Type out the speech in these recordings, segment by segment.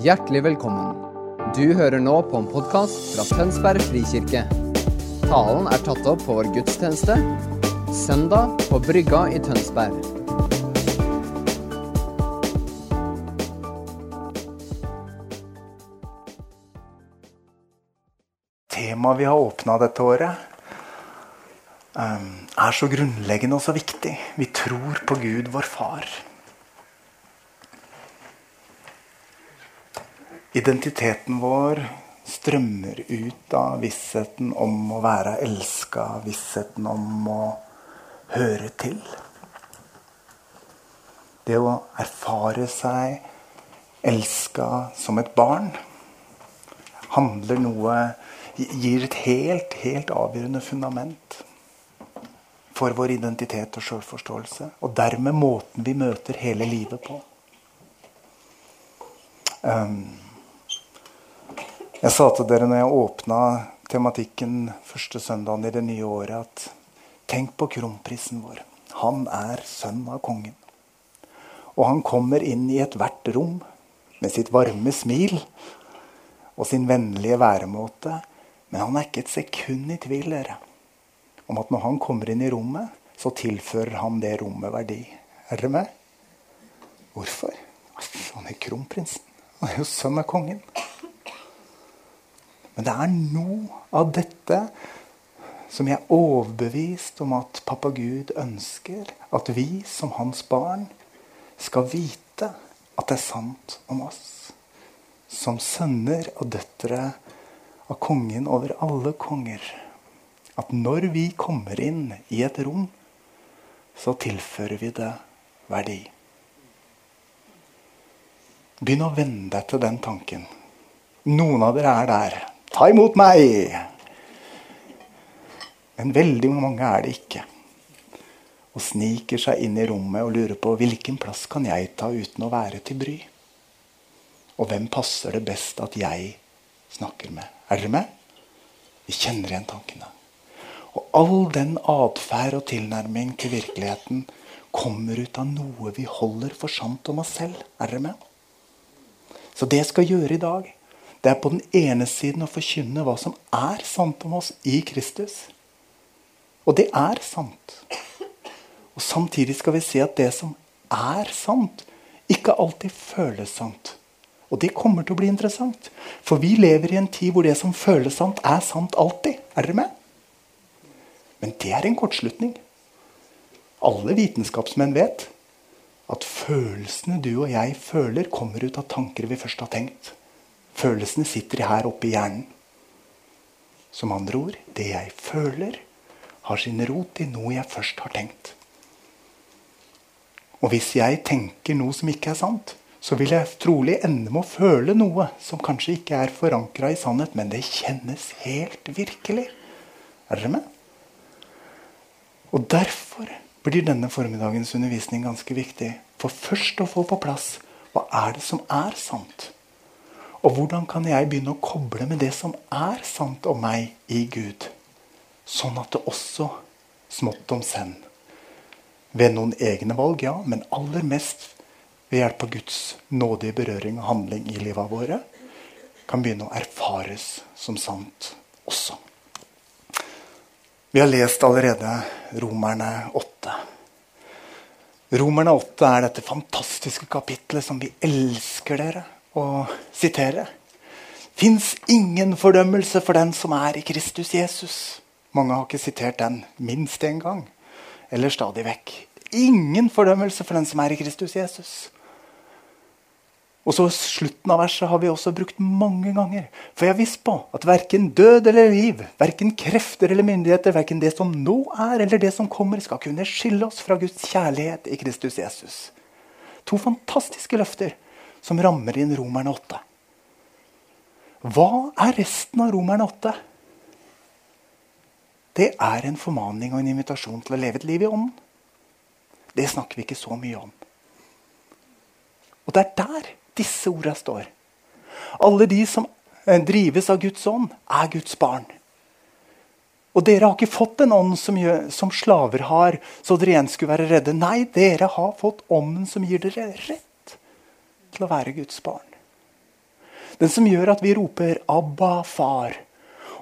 Hjertelig velkommen. Du hører nå på en podkast fra Tønsberg frikirke. Talen er tatt opp på vår gudstjeneste søndag på Brygga i Tønsberg. Temaet vi har åpna dette året, um, er så grunnleggende og så viktig. Vi tror på Gud, vår far. Identiteten vår strømmer ut av vissheten om å være elska, vissheten om å høre til. Det å erfare seg elska som et barn handler noe Gir et helt, helt avgjørende fundament for vår identitet og sjølforståelse. Og dermed måten vi møter hele livet på. Um, jeg sa til dere når jeg åpna tematikken første søndagen i det nye året, at tenk på kronprisen vår. Han er sønn av kongen. Og han kommer inn i ethvert rom med sitt varme smil og sin vennlige væremåte men han er ikke et sekund i tvil dere, om at når han kommer inn i rommet, så tilfører han det rommet verdi. Er dere med? Hvorfor? Han er kronprinsen. Han er jo sønn av kongen. Men det er noe av dette som jeg er overbevist om at pappa Gud ønsker at vi som hans barn skal vite at det er sant om oss. Som sønner og døtre av kongen over alle konger. At når vi kommer inn i et rom, så tilfører vi det verdi. Begynn å venne deg til den tanken. Noen av dere er der. Ta imot meg! Men veldig mange er det ikke. Og sniker seg inn i rommet og lurer på hvilken plass kan jeg ta uten å være til bry? Og hvem passer det best at jeg snakker med? Er dere med? Vi kjenner igjen tankene. Og all den atferd og tilnærming til virkeligheten kommer ut av noe vi holder for sant om oss selv. Er dere med? Så det jeg skal gjøre i dag, det er på den ene siden å forkynne hva som er sant om oss i Kristus. Og det er sant. Og samtidig skal vi se at det som er sant, ikke alltid føles sant. Og det kommer til å bli interessant. For vi lever i en tid hvor det som føles sant, er sant alltid. Er dere med? Men det er en kortslutning. Alle vitenskapsmenn vet at følelsene du og jeg føler, kommer ut av tanker vi først har tenkt. Følelsene sitter her oppe i hjernen. Som andre ord det jeg føler, har sin rot i noe jeg først har tenkt. Og hvis jeg tenker noe som ikke er sant, så vil jeg trolig ende med å føle noe som kanskje ikke er forankra i sannhet, men det kjennes helt virkelig. Er dere med? Og derfor blir denne formiddagens undervisning ganske viktig. For først å få på plass hva er det som er sant? Og hvordan kan jeg begynne å koble med det som er sant om meg i Gud? Sånn at det også, smått om senn, ved noen egne valg, ja, men aller mest ved hjelp av Guds nådige berøring og handling i livet våre, kan begynne å erfares som sant også. Vi har lest allerede Romerne 8. Romerne 8 er dette fantastiske kapitlet som vi elsker dere å sitere. Fins ingen fordømmelse for den som er i Kristus Jesus. Mange har ikke sitert den minst én gang. Eller stadig vekk. Ingen fordømmelse for den som er i Kristus Jesus. Og så Slutten av verset har vi også brukt mange ganger. For jeg har visst på at verken død eller liv, verken krefter eller myndigheter, verken det som nå er eller det som kommer, skal kunne skille oss fra Guds kjærlighet i Kristus Jesus. To fantastiske løfter som rammer inn Romerne 8. Hva er resten av Romerne 8? Det er en formaning og en invitasjon til å leve et liv i ånden. Det snakker vi ikke så mye om. Og det er der disse orda står. Alle de som eh, drives av Guds ånd, er Guds barn. Og dere har ikke fått en ånd som, gjør, som, slaver har, så dere igjen skulle være redde. Nei, dere har fått ånden som gir dere rett til å være Guds barn. Den som gjør at vi roper 'Abba, far'.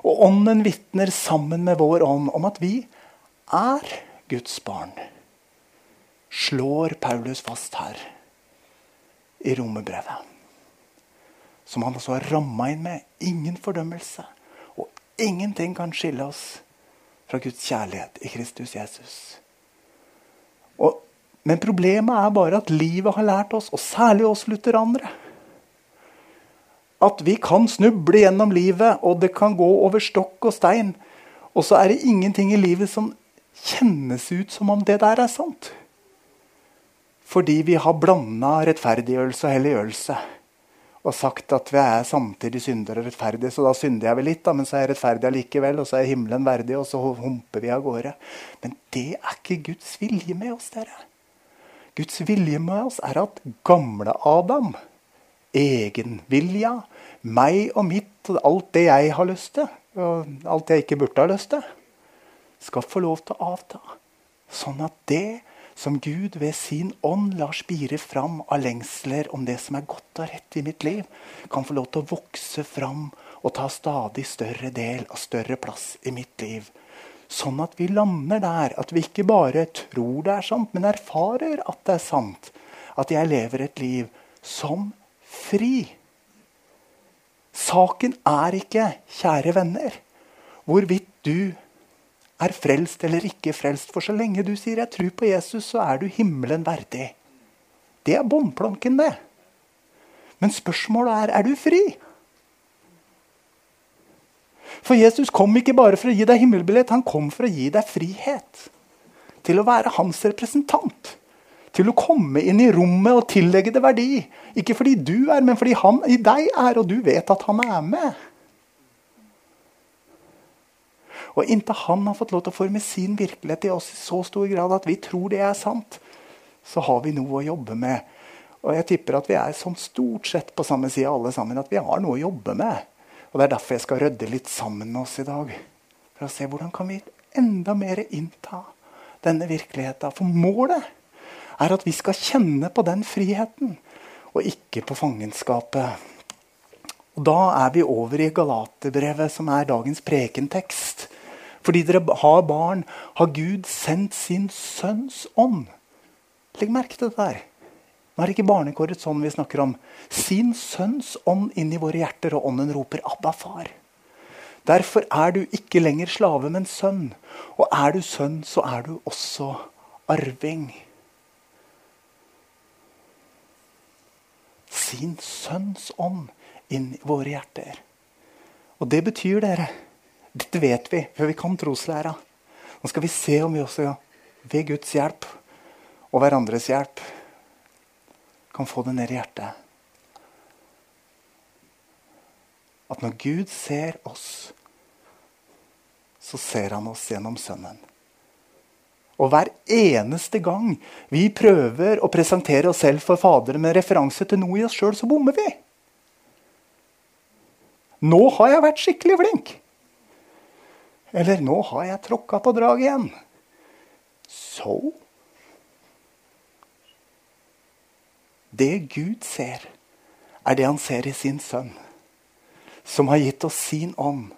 Og Ånden vitner sammen med vår ånd om at vi er Guds barn. Slår Paulus fast her i romerbrevet. Som han også har ramma inn med. Ingen fordømmelse. Og ingenting kan skille oss fra Guds kjærlighet i Kristus Jesus. Og, men problemet er bare at livet har lært oss, og særlig oss lutheranere, at vi kan snuble gjennom livet, og det kan gå over stokk og stein. Og så er det ingenting i livet som kjennes ut som om det der er sant. Fordi vi har blanda rettferdiggjørelse og helliggjørelse. Og sagt at vi er samtidig syndere og rettferdige, så da synder jeg vel litt, da, men så er jeg rettferdig allikevel, og så er himmelen verdig, og så humper vi av gårde. Men det er ikke Guds vilje med oss, dere. Guds vilje med oss er at gamle Adam egenvilja, meg og mitt og alt det jeg har lyst til, og alt jeg ikke burde ha lyst til, skal få lov til å avta. Sånn at det som Gud ved sin ånd lar spire fram av lengsler om det som er godt og rett i mitt liv, kan få lov til å vokse fram og ta stadig større del og større plass i mitt liv. Sånn at vi lander der at vi ikke bare tror det er sant, men erfarer at det er sant. At jeg lever et liv som fri. Saken er ikke, kjære venner, hvorvidt du er frelst eller ikke frelst. For så lenge du sier 'jeg tror på Jesus', så er du himmelen verdig. Det er båndplanken, det. Men spørsmålet er er du fri. For Jesus kom ikke bare for å gi deg himmelbillett, han kom for å gi deg frihet. Til å være hans representant til å komme inn i rommet og tillegge det verdi. Ikke fordi du er, men fordi han i deg er, og du vet at han er med. Og Inntil han har fått lov til å forme sin virkelighet i oss i så stor grad at vi tror det er sant, så har vi noe å jobbe med. Og jeg tipper at vi er sånn stort sett på samme side alle sammen, at vi har noe å jobbe med. Og Det er derfor jeg skal rydde litt sammen med oss i dag. For å se hvordan kan vi enda mer innta denne virkeligheten. For målet er at vi skal kjenne på den friheten, og ikke på fangenskapet. Og Da er vi over i Galaterbrevet, som er dagens prekentekst. Fordi dere har barn, har Gud sendt sin sønns ånd. Legg merke til det der. Nå er det ikke barnekårets ånd vi snakker om. Sin sønns ånd inn i våre hjerter, og ånden roper 'Abba, far'. Derfor er du ikke lenger slave, men sønn. Og er du sønn, så er du også arving. sin sønns ånd inn i våre hjerter. Og det betyr, dere Dette vet vi, for vi kan troslæra. Nå skal vi se om vi også ved Guds hjelp og hverandres hjelp kan få det ned i hjertet. At når Gud ser oss, så ser han oss gjennom Sønnen. Og hver eneste gang vi prøver å presentere oss selv for Faderen med referanse til noe i oss sjøl, så bommer vi. Nå har jeg vært skikkelig flink. Eller nå har jeg tråkka på draget igjen. Så Det Gud ser, er det han ser i sin sønn, som har gitt oss sin ånd,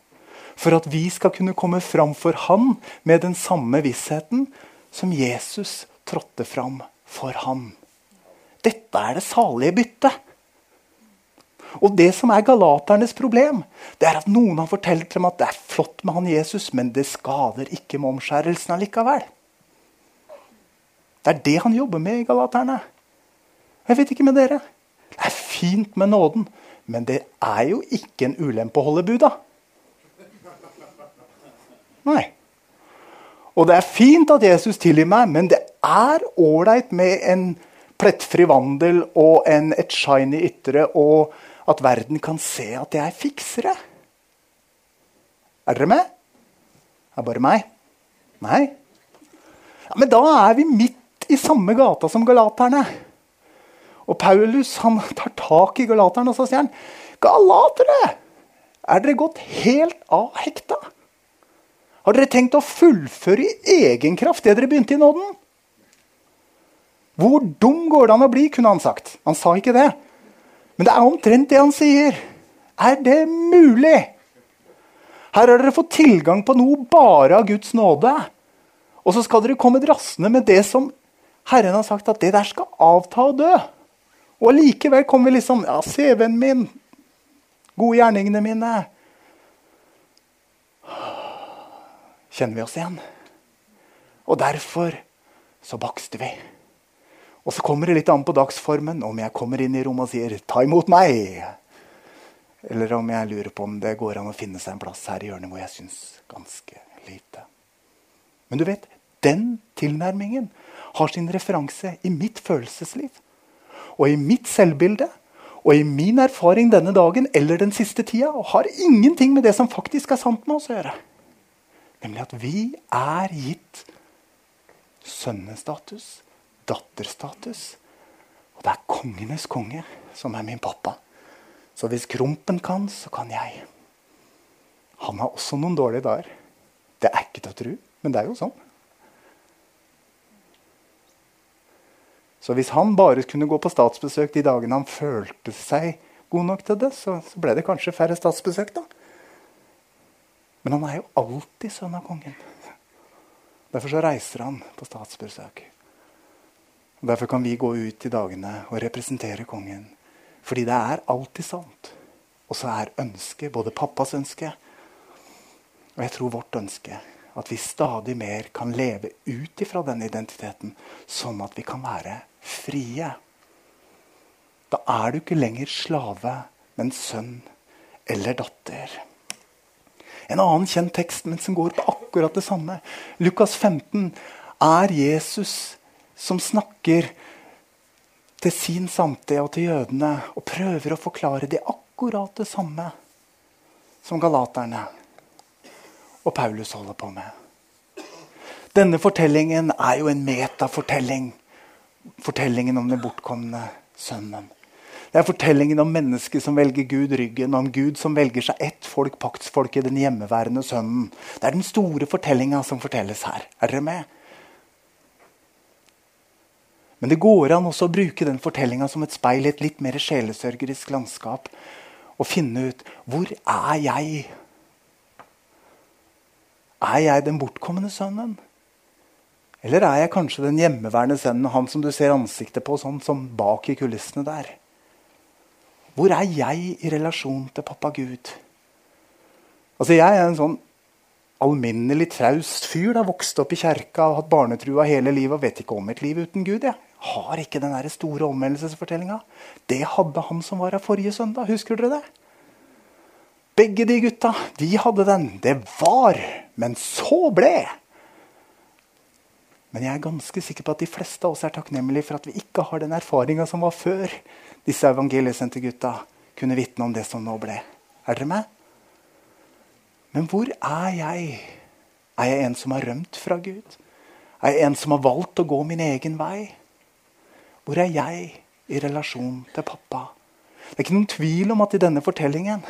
for at vi skal kunne komme fram for Han med den samme vissheten som Jesus trådte fram for ham. Dette er det salige byttet. Og det som er galaternes problem, det er at noen har fortalt dem at det er flott med han Jesus, men det skader ikke med omskjærelsen allikevel. Det er det han jobber med i galaterne. Jeg vet ikke med dere. Det er fint med nåden, men det er jo ikke en ulempe å holde buda. Nei. Og det er fint at Jesus tilgir meg, men det er ålreit med en plettfri vandel og en, et shiny ytre, og at verden kan se at jeg fikser det. Er dere med? Er det bare meg? Nei? Ja, men da er vi midt i samme gata som galaterne. Og Paulus han tar tak i galateren og så sier han, Galatere! Er dere gått helt av hekta? Har dere tenkt å fullføre i egen kraft det dere begynte i nåden? Hvor dum går det an å bli, kunne han sagt. Han sa ikke det. Men det er omtrent det han sier. Er det mulig? Her har dere fått tilgang på noe bare av Guds nåde. Og så skal dere komme drassende med det som Herren har sagt at det der skal avta og dø. Og allikevel kommer vi liksom Ja, CV-en min. Gode gjerningene mine. Kjenner vi oss igjen? Og derfor så bakste vi. Og så kommer det litt an på dagsformen om jeg kommer inn i rommet og sier 'ta imot meg'. Eller om jeg lurer på om det går an å finne seg en plass her i hjørnet hvor jeg syns ganske lite. Men du vet, den tilnærmingen har sin referanse i mitt følelsesliv. Og i mitt selvbilde. Og i min erfaring denne dagen eller den siste tida. Og har ingenting med det som faktisk er sant med oss å gjøre. Nemlig at vi er gitt sønnestatus datterstatus. Og det er kongenes konge som er min pappa. Så hvis Krompen kan, så kan jeg. Han har også noen dårlige dager. Det er ikke til å tro, men det er jo sånn. Så hvis han bare kunne gå på statsbesøk de dagene han følte seg god nok til det, så, så ble det kanskje færre statsbesøk, da. Men han er jo alltid sønn av kongen. Derfor så reiser han på statsbesøk. Og Derfor kan vi gå ut i dagene og representere kongen. Fordi det er alltid sant. Og så er ønsket, både pappas ønske og jeg tror vårt ønske, at vi stadig mer kan leve ut ifra den identiteten, sånn at vi kan være frie. Da er du ikke lenger slave, men sønn eller datter. En annen kjent tekst men som går på akkurat det samme. Lukas 15 er Jesus som snakker til sin samtid og til jødene og prøver å forklare det akkurat det samme som galaterne og Paulus holder på med. Denne fortellingen er jo en metafortelling. Fortellingen om den bortkomne sønnen. Det er fortellingen om mennesket som velger Gud ryggen, om Gud som velger seg ett folk, paktsfolket, den hjemmeværende sønnen. Det er den store fortellinga som fortelles her. Er dere med? Men det går an også å bruke den fortellinga som et speil i et litt mer sjelesørgerisk landskap. Og finne ut hvor er jeg? Er jeg den bortkomne sønnen? Eller er jeg kanskje den hjemmeværende sønnen, han som du ser ansiktet på sånn som bak i kulissene der? Hvor er jeg i relasjon til pappa Gud? Altså Jeg er en sånn alminnelig traust fyr. da Vokste opp i kjerka og hatt barnetrua hele livet og vet ikke om et liv uten Gud. Jeg har ikke den der store omvendelsesfortellinga. Det hadde han som var her forrige søndag. Husker dere det? Begge de gutta de hadde den. Det var, men så ble. Men jeg er ganske sikker på at de fleste av oss er takknemlige for at vi ikke har den erfaringa som var før disse evangeliesendte gutta kunne vitne om det som nå ble. Er dere med? Men hvor er jeg? Er jeg en som har rømt fra Gud? Er jeg en som har valgt å gå min egen vei? Hvor er jeg i relasjon til pappa? Det er ikke noen tvil om at i denne fortellingen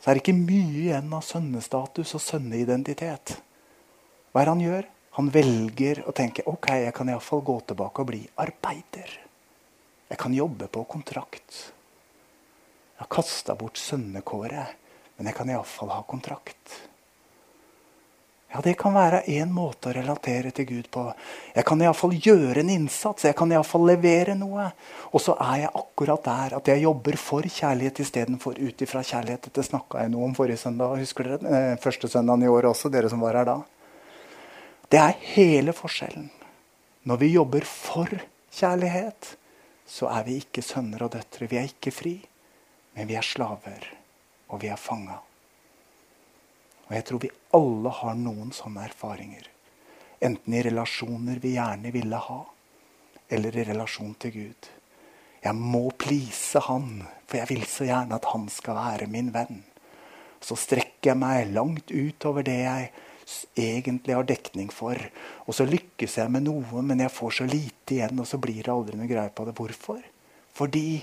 så er det ikke mye igjen av sønnestatus og sønneidentitet. Hva er det han gjør? Han velger å tenke ok, jeg kan iallfall gå tilbake og bli arbeider. Jeg kan jobbe på kontrakt. Jeg har kasta bort sønnekåret, men jeg kan iallfall ha kontrakt. Ja, Det kan være én måte å relatere til Gud på. Jeg kan iallfall gjøre en innsats. Jeg kan iallfall levere noe. Og så er jeg akkurat der at jeg jobber for kjærlighet istedenfor ut ifra kjærlighet. Dette snakka jeg noe om forrige søndag. Husker dere? Eh, første søndagen i år også, dere som var her da. Det er hele forskjellen. Når vi jobber for kjærlighet, så er vi ikke sønner og døtre. Vi er ikke fri, men vi er slaver, og vi er fanga. Og jeg tror vi alle har noen sånne erfaringer. Enten i relasjoner vi gjerne ville ha, eller i relasjon til Gud. Jeg må please Han, for jeg vil så gjerne at Han skal være min venn. Så strekker jeg meg langt utover det jeg egentlig har dekning for. Og så lykkes jeg med noe, men jeg får så lite igjen, og så blir det aldri noe greie på det. Hvorfor? Fordi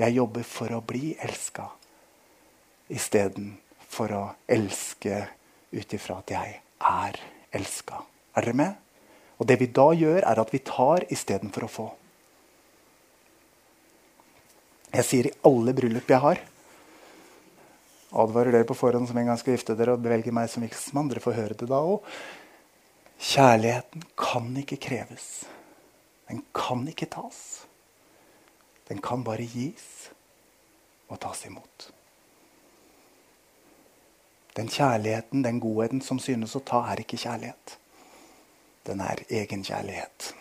jeg jobber for å bli elska istedenfor å elske ut ifra at jeg er elska. Er dere med? Og det vi da gjør, er at vi tar istedenfor å få. Jeg sier i alle bryllup jeg har Advarer dere på forhånd som en gang skal gifte dere og bevelge meg som vigselsmann. Dere får høre det da òg. Kjærligheten kan ikke kreves. Den kan ikke tas. Den kan bare gis og tas imot. Den kjærligheten, den godheten som synes å ta, er ikke kjærlighet. Den er egenkjærlighet.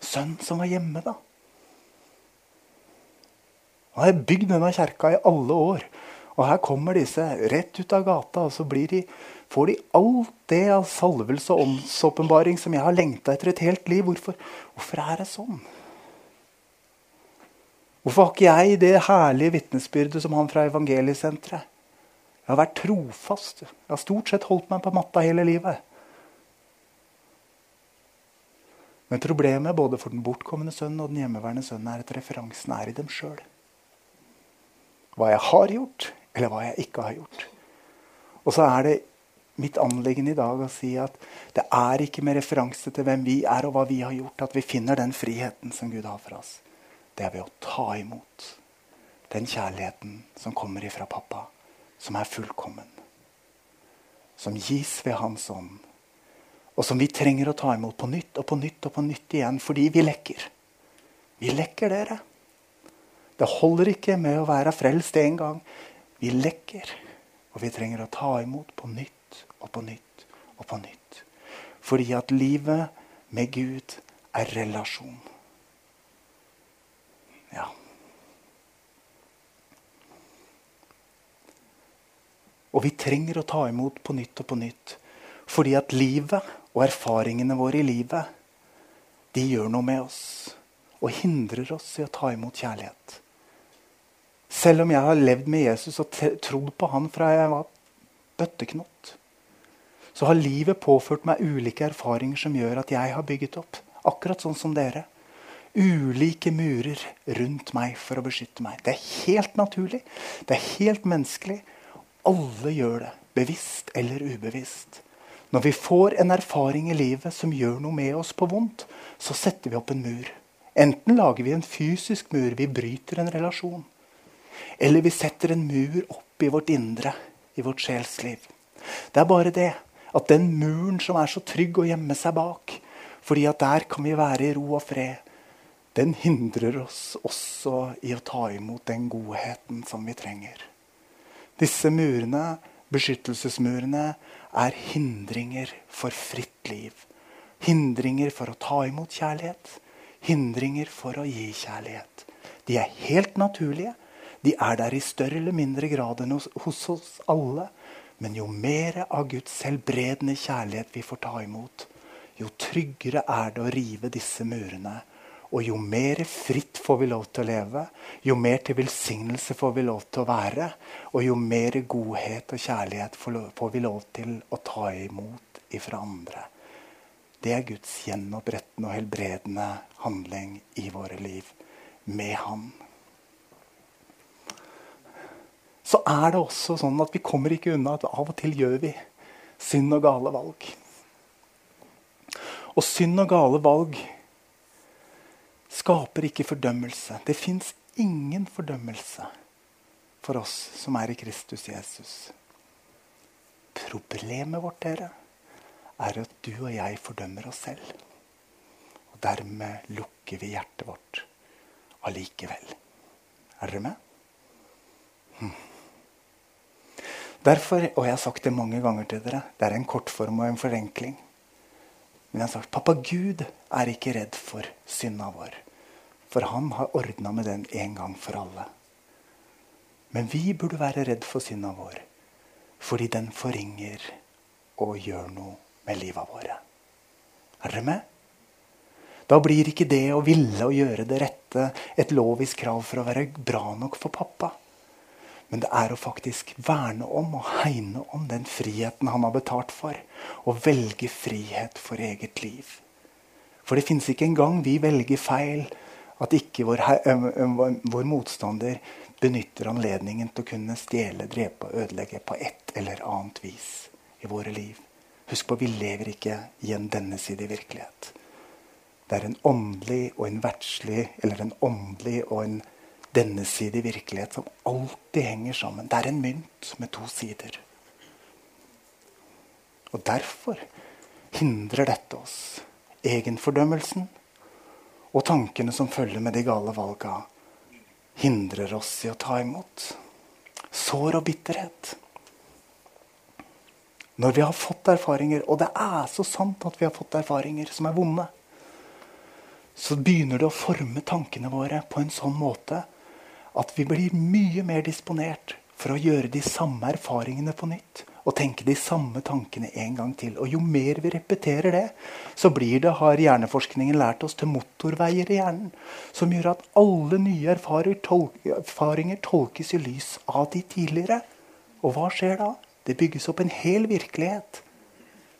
Sønn som var hjemme, da. Han har bygd denne kjerka i alle år. Og her kommer disse rett ut av gata, og så de, får de alt det av salvelse og åndsåpenbaring som jeg har lengta etter et helt liv. Hvorfor, hvorfor er det sånn? Hvorfor har ikke jeg det herlige vitnesbyrdet som han fra evangeliesenteret? Jeg har vært trofast. Jeg har stort sett holdt meg på matta hele livet. Men problemet både for den bortkomne sønnen og den hjemmeværende sønnen er at referansen er i dem sjøl. Hva jeg har gjort, eller hva jeg ikke har gjort. Og så er det mitt anliggende i dag å si at det er ikke med referanse til hvem vi er og hva vi har gjort, at vi finner den friheten som Gud har for oss det er ved å ta imot den kjærligheten som kommer ifra pappa, som er fullkommen. Som gis ved Hans ånd. Og som vi trenger å ta imot på nytt og på nytt og på nytt igjen fordi vi lekker. Vi lekker, dere. Det holder ikke med å være frelst én gang. Vi lekker. Og vi trenger å ta imot på nytt og på nytt og på nytt. Fordi at livet med Gud er relasjon. Ja. Og vi trenger å ta imot på nytt og på nytt. Fordi at livet og erfaringene våre i livet, de gjør noe med oss. Og hindrer oss i å ta imot kjærlighet. Selv om jeg har levd med Jesus og trodd på han fra jeg var bøtteknott, så har livet påført meg ulike erfaringer som gjør at jeg har bygget opp. Akkurat sånn som dere ulike murer rundt meg for å beskytte meg. Det er helt naturlig. Det er helt menneskelig. Alle gjør det, bevisst eller ubevisst. Når vi får en erfaring i livet som gjør noe med oss på vondt, så setter vi opp en mur. Enten lager vi en fysisk mur, vi bryter en relasjon. Eller vi setter en mur opp i vårt indre, i vårt sjelsliv. Det er bare det at den muren som er så trygg å gjemme seg bak, fordi at der kan vi være i ro og fred, den hindrer oss også i å ta imot den godheten som vi trenger. Disse murene, beskyttelsesmurene, er hindringer for fritt liv. Hindringer for å ta imot kjærlighet. Hindringer for å gi kjærlighet. De er helt naturlige. De er der i større eller mindre grad enn hos, hos oss alle. Men jo mer av Guds helbredende kjærlighet vi får ta imot, jo tryggere er det å rive disse murene og jo mer fritt får vi lov til å leve, jo mer til velsignelse får vi lov til å være, og jo mer godhet og kjærlighet får vi lov til å ta imot ifra andre. Det er Guds gjenopprettende og helbredende handling i våre liv med Han. Så er det også sånn at vi kommer ikke unna at av og til gjør vi synd og gale valg. Og synd og gale valg skaper ikke fordømmelse. Det fins ingen fordømmelse for oss som er i Kristus Jesus. Problemet vårt dere, er at du og jeg fordømmer oss selv. Og dermed lukker vi hjertet vårt allikevel. Er dere med? Hm. Derfor, og jeg har sagt det mange ganger til dere, det er en kortform og en forenkling. Men jeg har sagt pappa Gud er ikke redd for synda vår. For han har ordna med den en gang for alle. Men vi burde være redd for synda vår, fordi den forringer og gjør noe med livet våre. Er dere med? Da blir ikke det å ville å gjøre det rette et lovisk krav for å være bra nok for pappa. Men det er å faktisk verne om og hegne om den friheten han har betalt for. Og velge frihet for eget liv. For det fins ikke engang vi velger feil at ikke vår, vår, motstander benytter anledningen til å kunne stjele, drepe og ødelegge på et eller annet vis i våre liv. Husk på, vi lever ikke i en denne side virkelighet. Det er en åndelig og en verdslig, eller en åndelig og en dennesidig virkelighet som alltid henger sammen. Det er en mynt med to sider. Og derfor hindrer dette oss. Egenfordømmelsen og tankene som følger med de gale valga, hindrer oss i å ta imot. Sår og bitterhet. Når vi har fått erfaringer, og det er så sant at vi har fått erfaringer som er vonde, så begynner det å forme tankene våre på en sånn måte at vi blir mye mer disponert for å gjøre de samme erfaringene på nytt. Og tenke de samme tankene en gang til. Og jo mer vi repeterer det, så blir det, har hjerneforskningen lært oss, til motorveier i hjernen. Som gjør at alle nye erfaringer tolkes i lys av de tidligere. Og hva skjer da? Det bygges opp en hel virkelighet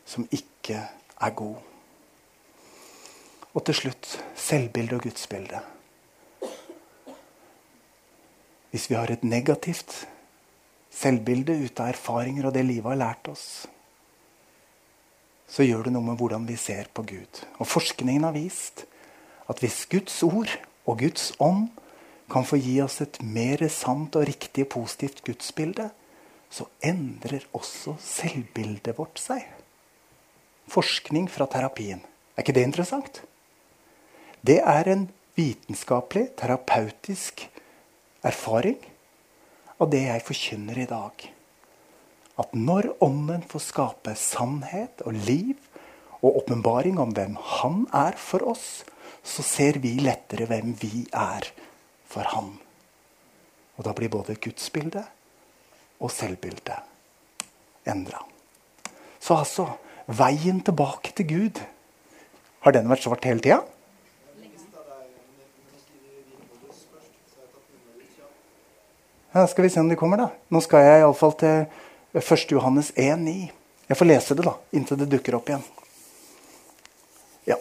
som ikke er god. Og til slutt selvbilde og gudsbilde. Hvis vi har et negativt selvbilde ut av erfaringer og det livet har lært oss, så gjør det noe med hvordan vi ser på Gud. Og forskningen har vist at hvis Guds ord og Guds ånd kan få gi oss et mer sant og riktig positivt gudsbilde, så endrer også selvbildet vårt seg. Forskning fra terapien. Er ikke det interessant? Det er en vitenskapelig, terapeutisk erfaring av det jeg forkynner i dag. At når Ånden får skape sannhet og liv og åpenbaring om hvem Han er for oss, så ser vi lettere hvem vi er for Han. Og da blir både gudsbildet og selvbildet endra. Så altså veien tilbake til Gud Har den vært svart hele tida? Ja, skal vi se om de kommer, da. Nå skal jeg iallfall til 1. Johannes 1,9. Jeg får lese det da, inntil det dukker opp igjen. Ja.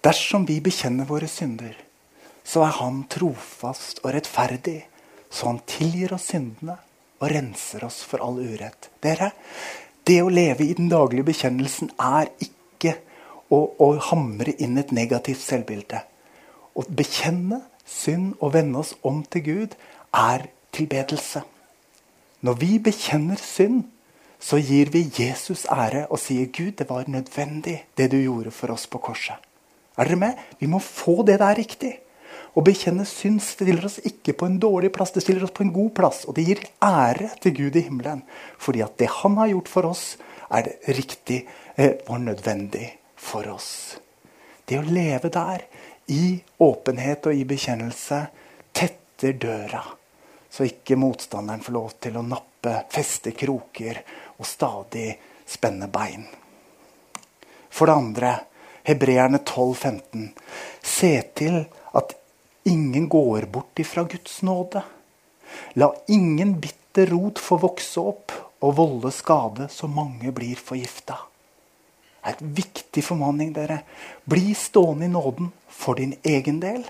Dersom vi bekjenner våre synder, så er Han trofast og rettferdig, så Han tilgir oss syndene og renser oss for all urett. Dere, det å leve i den daglige bekjennelsen er ikke å, å hamre inn et negativt selvbilde. Å bekjenne synd og vende oss om til Gud er tilbedelse. Når vi bekjenner synd, så gir vi Jesus ære og sier Gud, det var nødvendig, det du gjorde for oss på korset. Er dere med? Vi må få det der riktig. Å bekjenne synd stiller oss ikke på en dårlig plass, det stiller oss på en god plass. Og det gir ære til Gud i himmelen. Fordi at det han har gjort for oss, er riktig eh, og nødvendig for oss. Det å leve der, i åpenhet og i bekjennelse, tetter døra så ikke motstanderen får lov til å nappe, feste kroker og stadig spenne bein. For det andre, hebreerne 12,15. Se til at ingen går bort ifra Guds nåde. La ingen bitter rot få vokse opp og volde skade, så mange blir forgifta. Det er et viktig formaning, dere. Bli stående i nåden for din egen del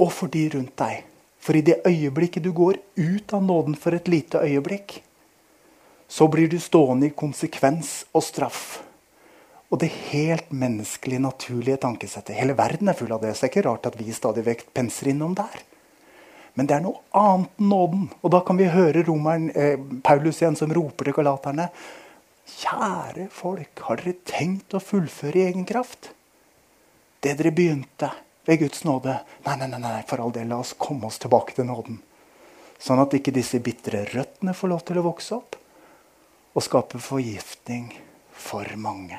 og for de rundt deg. For i det øyeblikket du går ut av nåden for et lite øyeblikk, så blir du stående i konsekvens og straff. Og det helt menneskelige, naturlige tankesettet. Hele verden er full av det, så det er ikke rart at vi stadig vekk penser innom der. Men det er noe annet enn nåden. Og da kan vi høre romeren, eh, Paulus igjen som roper til galaterne. Kjære folk, har dere tenkt å fullføre i egen kraft? Det dere begynte, ved Guds nåde. Nei, nei, nei, nei, for all del, la oss komme oss tilbake til nåden. Sånn at ikke disse bitre røttene får lov til å vokse opp og skape forgiftning for mange.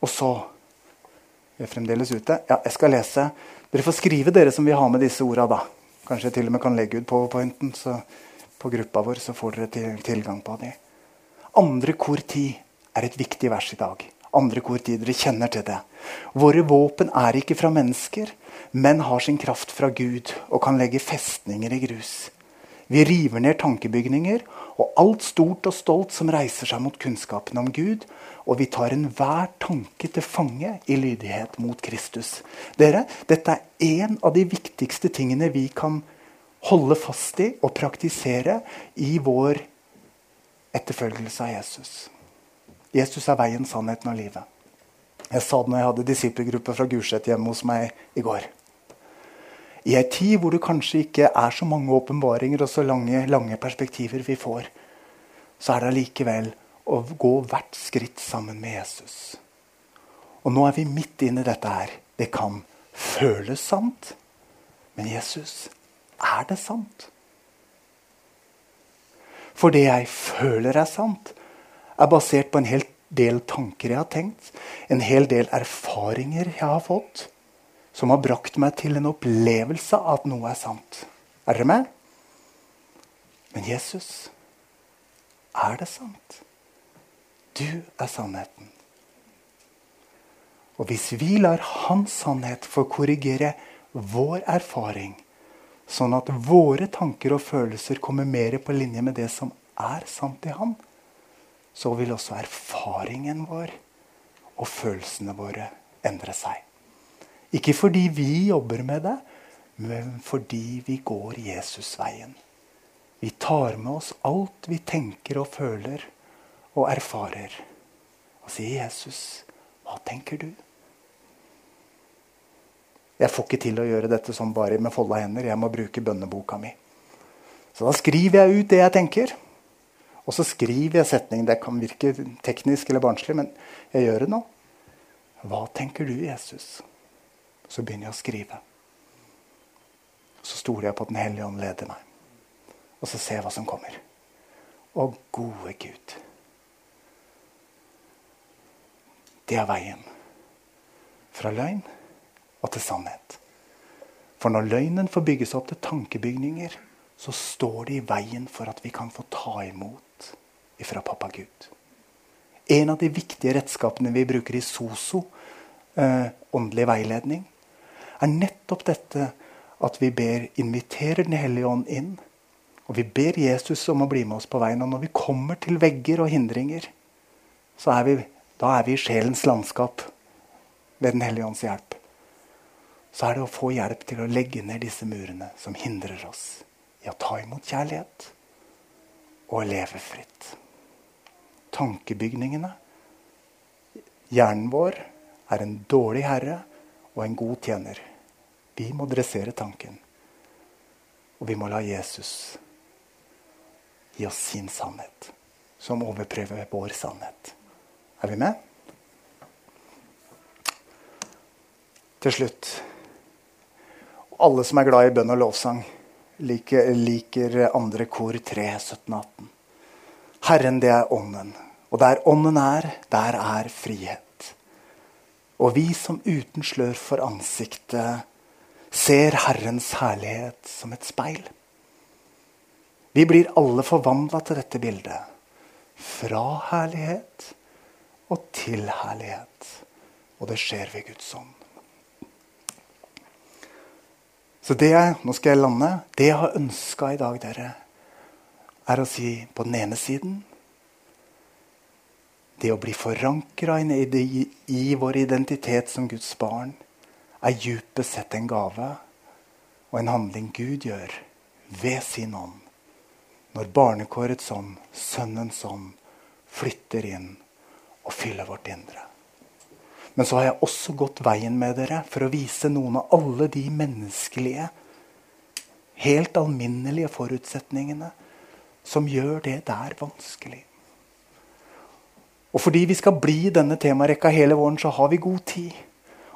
Og så Vi er fremdeles ute. Ja, jeg skal lese. Dere får skrive, dere som vil ha med disse orda, da. Kanskje jeg til og med kan legge ut powerpointen så på gruppa vår, så får dere til, tilgang på de. Andre kor tid er et viktig vers i dag andre kortider. Kjenner til det. Våre våpen er ikke fra mennesker, men har sin kraft fra Gud og kan legge festninger i grus. Vi river ned tankebygninger og alt stort og stolt som reiser seg mot kunnskapen om Gud, og vi tar enhver tanke til fange i lydighet mot Kristus. Dere, Dette er en av de viktigste tingene vi kan holde fast i og praktisere i vår etterfølgelse av Jesus. Jesus er veien, sannheten og livet. Jeg sa det når jeg hadde disippelgruppe fra Gulset hjemme hos meg i går. I ei tid hvor det kanskje ikke er så mange åpenbaringer og så lange, lange perspektiver vi får, så er det allikevel å gå hvert skritt sammen med Jesus. Og nå er vi midt inne i dette her. Det kan føles sant, men Jesus, er det sant? For det jeg føler er sant, er basert på en hel del tanker jeg har tenkt, en hel del erfaringer jeg har fått, som har brakt meg til en opplevelse av at noe er sant. Er dere med? Men Jesus, er det sant? Du er sannheten. Og hvis vi lar hans sannhet få korrigere vår erfaring, sånn at våre tanker og følelser kommer mer på linje med det som er sant i Han, så vil også erfaringen vår og følelsene våre endre seg. Ikke fordi vi jobber med det, men fordi vi går Jesusveien. Vi tar med oss alt vi tenker og føler og erfarer. Og sier, 'Jesus, hva tenker du?' Jeg får ikke til å gjøre dette sånn bare med folda hender. Jeg må bruke bønneboka mi. Så da skriver jeg ut det jeg tenker. Og så skriver jeg setningen. Det kan virke teknisk eller barnslig, men jeg gjør det nå. Hva tenker du, Jesus? Så begynner jeg å skrive. Så stoler jeg på at Den hellige ånd leder meg. Og så ser jeg hva som kommer. Å, gode Gud. Det er veien. Fra løgn og til sannhet. For når løgnen får bygge seg opp til tankebygninger, så står det i veien for at vi kan få ta imot ifra pappa Gud. En av de viktige redskapene vi bruker i SOSO, eh, åndelig veiledning, er nettopp dette at vi ber, inviterer Den hellige ånd inn. Og vi ber Jesus om å bli med oss på veien. Og når vi kommer til vegger og hindringer, så er vi, da er vi i sjelens landskap ved Den hellige ånds hjelp. Så er det å få hjelp til å legge ned disse murene som hindrer oss i å ta imot kjærlighet og leve fritt tankebygningene. Hjernen vår er en dårlig herre og en god tjener. Vi må dressere tanken. Og vi må la Jesus gi oss sin sannhet, som overprøver vår sannhet. Er vi med? Til slutt Alle som er glad i bønn og lovsang, liker, liker andre kor 3, 17, 18. Herren, det er Ånden. Og der Ånden er, der er frihet. Og vi som uten slør for ansiktet ser Herrens herlighet som et speil. Vi blir alle forvandla til dette bildet. Fra herlighet og til herlighet. Og det skjer ved Guds ånd. Så det jeg, nå skal jeg lande. Det jeg har ønska i dag, dere, er å si på den ene siden det å bli forankra i, vår identitet som Guds barn er djupest sett en gave og en handling Gud gjør ved sin ånd. Når barnekårets ånd, Sønnens ånd, flytter inn og fyller vårt indre. Men så har jeg også gått veien med dere for å vise noen av alle de menneskelige, helt alminnelige forutsetningene som gjør det der vanskelig. Og fordi vi skal bli denne temarekka hele våren, så har vi god tid.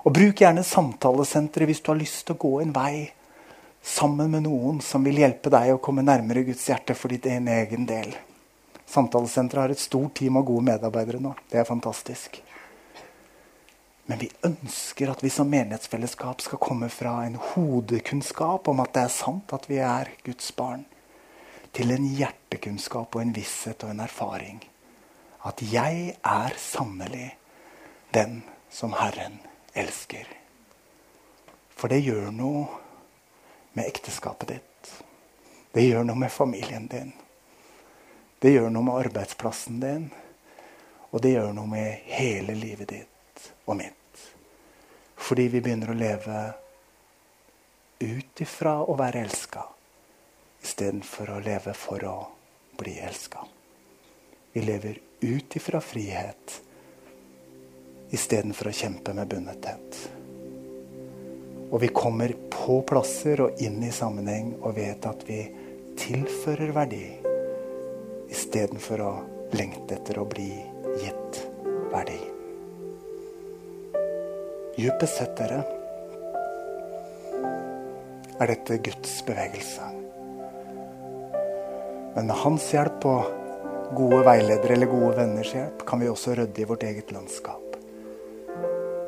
Og bruk gjerne samtalesenteret hvis du har lyst til å gå en vei sammen med noen som vil hjelpe deg å komme nærmere Guds hjerte for ditt en egen del. Samtalesenteret har et stort team av gode medarbeidere nå. Det er fantastisk. Men vi ønsker at vi som menighetsfellesskap skal komme fra en hodekunnskap om at det er sant at vi er Guds barn, til en hjertekunnskap og en visshet og en erfaring at jeg er sannelig den som Herren elsker. For det gjør noe med ekteskapet ditt. Det gjør noe med familien din. Det gjør noe med arbeidsplassen din. Og det gjør noe med hele livet ditt og mitt. Fordi vi begynner å leve ut ifra å være elska istedenfor å leve for å bli elska. Vi lever ut ifra frihet istedenfor å kjempe med bundethet. Og vi kommer på plasser og inn i sammenheng og vet at vi tilfører verdi istedenfor å lengte etter å bli gitt verdi. Djupest sett, dere, er dette Guds bevegelse. Men med hans hjelp og gode veiledere eller gode venners hjelp kan vi også rydde i vårt eget landskap.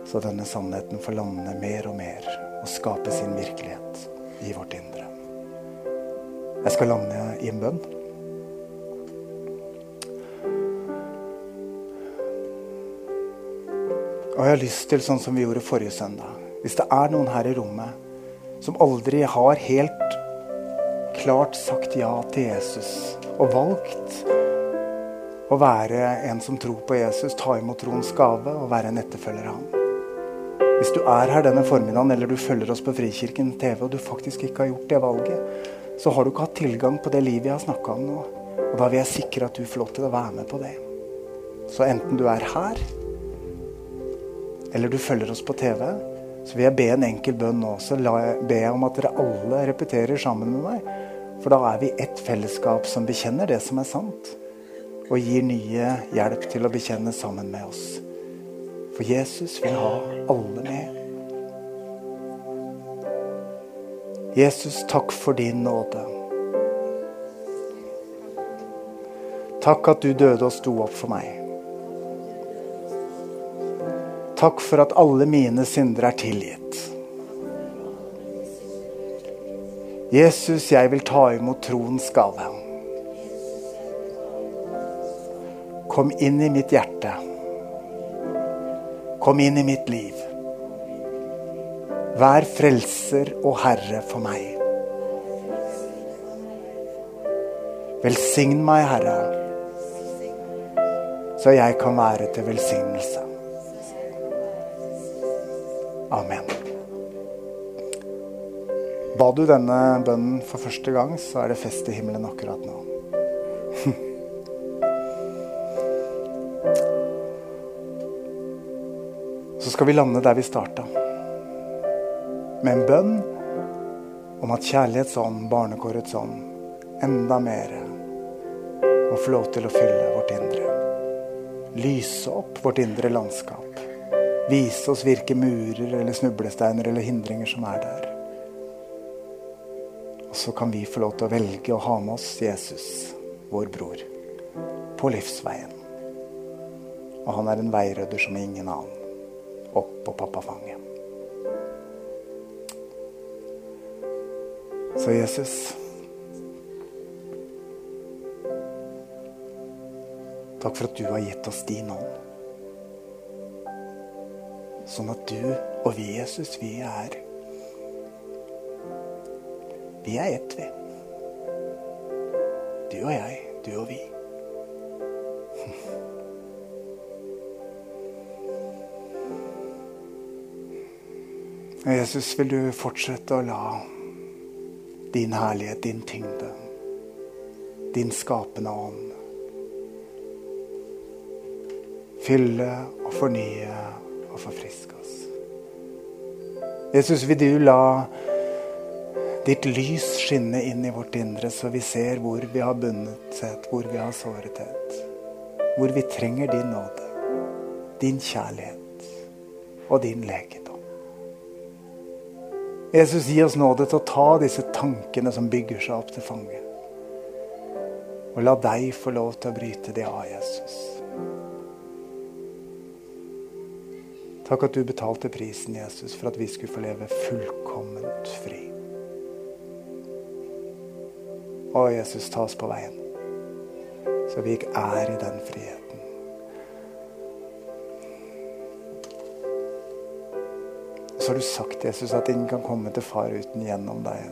Så denne sannheten får lande mer og mer og skape sin virkelighet i vårt indre. Jeg skal lande i en bønn. Og jeg har lyst til, sånn som vi gjorde forrige søndag Hvis det er noen her i rommet som aldri har helt klart sagt ja til Jesus og valgt å være en som tror på Jesus, ta imot troens gave og være en etterfølger av ham. Hvis du er her denne formiddagen eller du følger oss på Frikirken TV og du faktisk ikke har gjort det valget, så har du ikke hatt tilgang på det livet jeg har snakka om nå. Og da vil jeg sikre at du får lov til å være med på det. Så enten du er her, eller du følger oss på TV, så vil jeg be en enkel bønn nå. Så be jeg om at dere alle repeterer sammen med meg. For da er vi ett fellesskap som bekjenner det som er sant. Og gir nye hjelp til å bekjenne sammen med oss. For Jesus vil ha alle med. Jesus, takk for din nåde. Takk at du døde og sto opp for meg. Takk for at alle mine synder er tilgitt. Jesus, jeg vil ta imot troens gave. Kom inn i mitt hjerte. Kom inn i mitt liv. Vær frelser og herre for meg. Velsign meg, Herre, så jeg kan være til velsignelse. Amen. Ba du denne bønnen for første gang, så er det fest i himmelen akkurat nå. Skal vi lande der vi starta. Med en bønn om at kjærlighetsånd, barnekårets ånd, enda mer må få lov til å fylle vårt indre. Lyse opp vårt indre landskap. Vise oss hvilke murer eller snublesteiner eller hindringer som er der. Og så kan vi få lov til å velge å ha med oss Jesus, vår bror, på livsveien. Og han er en veirydder som ingen annen. Opp på pappafanget. Så Jesus Takk for at du har gitt oss din ånd. Sånn at du og vi, Jesus, vi er Vi er ett, vi. Du og jeg, du og vi. Jesus, vil du fortsette å la din herlighet, din tyngde, din skapende ånd fylle og fornye og forfriske oss. Jesus, vil du la ditt lys skinne inn i vårt indre, så vi ser hvor vi har bundethet, hvor vi har sårethet. Hvor vi trenger din nåde, din kjærlighet og din legedom. Jesus, gi oss nåde til å ta disse tankene som bygger seg opp til fange. Og la deg få lov til å bryte det av, Jesus. Takk at du betalte prisen, Jesus, for at vi skulle få leve fullkomment fri. Å, Jesus, ta oss på veien, så vi ikke er i den friheten. Så har du sagt, Jesus, at ingen kan komme til far uten gjennom deg.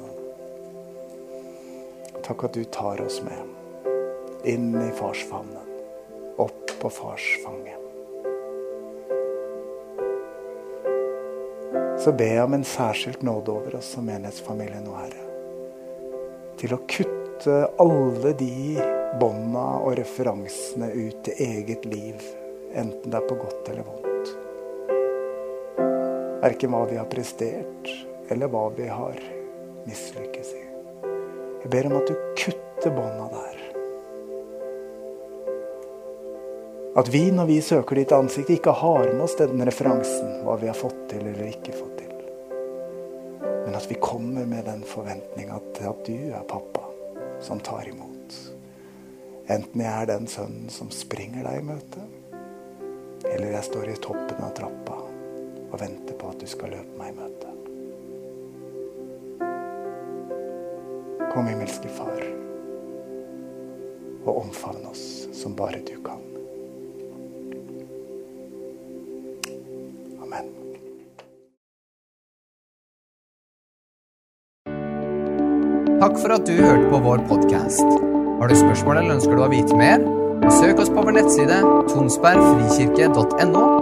Takk at du tar oss med inn i farsfavnen, opp på farsfanget. Så ber jeg om en særskilt nåde over oss som menighetsfamilie nå, Herre. Til å kutte alle de bånda og referansene ut til eget liv, enten det er på godt eller vondt. Verken hva vi har prestert, eller hva vi har mislykkes i. Jeg ber om at du kutter bånda der. At vi, når vi søker ditt ansikt, ikke har med oss den referansen, hva vi har fått til eller ikke fått til. Men at vi kommer med den forventninga til at du er pappa som tar imot. Enten jeg er den sønnen som springer deg i møte, eller jeg står i toppen av trappa og venter på at du skal løpe meg i møte. Kom, himmelske Far, og omfavn oss som bare du kan. Amen. Takk for at du hørte på vår podkast. Har du spørsmål eller ønsker du å vite mer? Søk oss på vår nettside tonsbergfrikirke.no.